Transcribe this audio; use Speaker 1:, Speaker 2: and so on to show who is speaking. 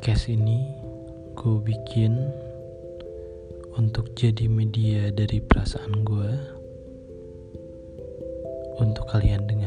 Speaker 1: podcast ini gue bikin untuk jadi media dari perasaan gue untuk kalian dengar.